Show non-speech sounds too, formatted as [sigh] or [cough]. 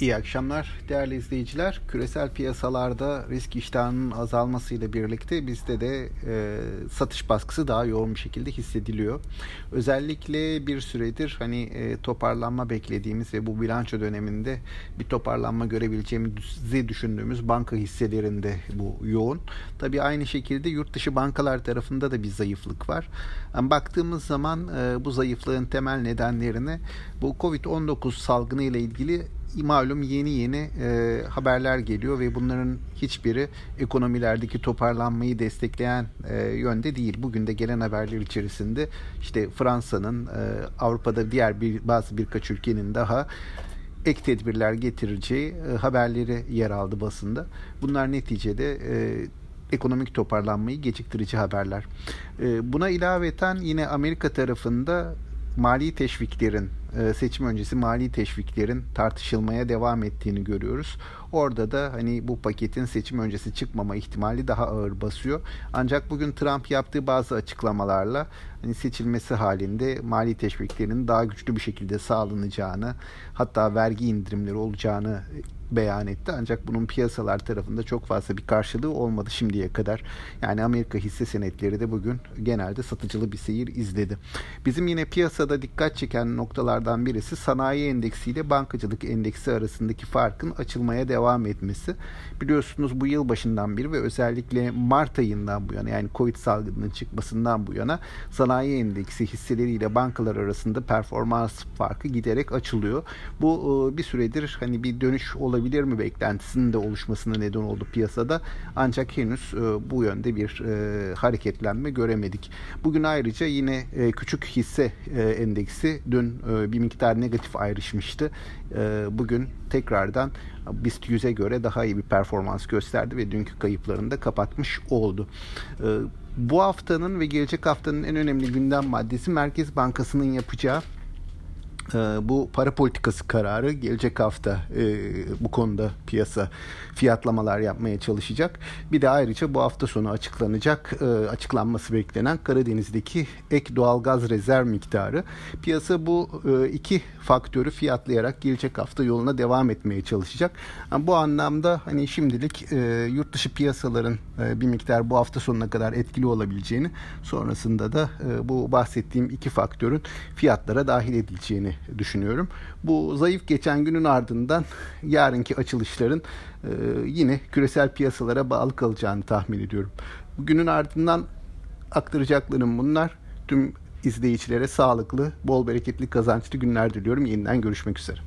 İyi akşamlar değerli izleyiciler. Küresel piyasalarda risk iştahının azalmasıyla birlikte bizde de e, satış baskısı daha yoğun bir şekilde hissediliyor. Özellikle bir süredir hani e, toparlanma beklediğimiz ve bu bilanço döneminde bir toparlanma görebileceğimizi düşündüğümüz banka hisselerinde bu yoğun. Tabi aynı şekilde yurt dışı bankalar tarafında da bir zayıflık var. Yani baktığımız zaman e, bu zayıflığın temel nedenlerini bu Covid-19 salgını ile ilgili malum yeni yeni e, haberler geliyor ve bunların hiçbiri ekonomilerdeki toparlanmayı destekleyen e, yönde değil. Bugün de gelen haberler içerisinde işte Fransa'nın e, Avrupa'da diğer bir bazı birkaç ülkenin daha ek tedbirler getireceği e, haberleri yer aldı basında. Bunlar neticede e, ekonomik toparlanmayı geciktirici haberler. E, buna ilaveten yine Amerika tarafında mali teşviklerin seçim öncesi mali teşviklerin tartışılmaya devam ettiğini görüyoruz. Orada da hani bu paketin seçim öncesi çıkmama ihtimali daha ağır basıyor. Ancak bugün Trump yaptığı bazı açıklamalarla hani seçilmesi halinde mali teşviklerin daha güçlü bir şekilde sağlanacağını hatta vergi indirimleri olacağını beyan etti. Ancak bunun piyasalar tarafında çok fazla bir karşılığı olmadı şimdiye kadar. Yani Amerika hisse senetleri de bugün genelde satıcılı bir seyir izledi. Bizim yine piyasada dikkat çeken noktalardan birisi sanayi endeksi ile bankacılık endeksi arasındaki farkın açılmaya devam etmesi. Biliyorsunuz bu yıl başından beri ve özellikle Mart ayından bu yana yani Covid salgınının çıkmasından bu yana sanayi endeksi hisseleriyle bankalar arasında performans farkı giderek açılıyor. Bu bir süredir hani bir dönüş olabilir mi beklentisinin de oluşmasına neden oldu piyasada. Ancak henüz e, bu yönde bir e, hareketlenme göremedik. Bugün ayrıca yine e, küçük hisse e, endeksi dün e, bir miktar negatif ayrışmıştı. E, bugün tekrardan BIST 100'e göre daha iyi bir performans gösterdi ve dünkü kayıplarını da kapatmış oldu. E, bu haftanın ve gelecek haftanın en önemli gündem maddesi Merkez Bankası'nın yapacağı ee, bu para politikası kararı gelecek hafta e, bu konuda piyasa fiyatlamalar yapmaya çalışacak. Bir de ayrıca bu hafta sonu açıklanacak e, açıklanması beklenen Karadeniz'deki ek doğalgaz rezerv miktarı. Piyasa bu e, iki faktörü fiyatlayarak gelecek hafta yoluna devam etmeye çalışacak. Yani bu anlamda hani şimdilik e, yurt dışı piyasaların e, bir miktar bu hafta sonuna kadar etkili olabileceğini sonrasında da e, bu bahsettiğim iki faktörün fiyatlara dahil edileceğini düşünüyorum. Bu zayıf geçen günün ardından [laughs] yarınki açılışların e, yine küresel piyasalara bağlı kalacağını tahmin ediyorum. Bugünün ardından aktaracaklarım bunlar. Tüm izleyicilere sağlıklı, bol bereketli, kazançlı günler diliyorum. Yeniden görüşmek üzere.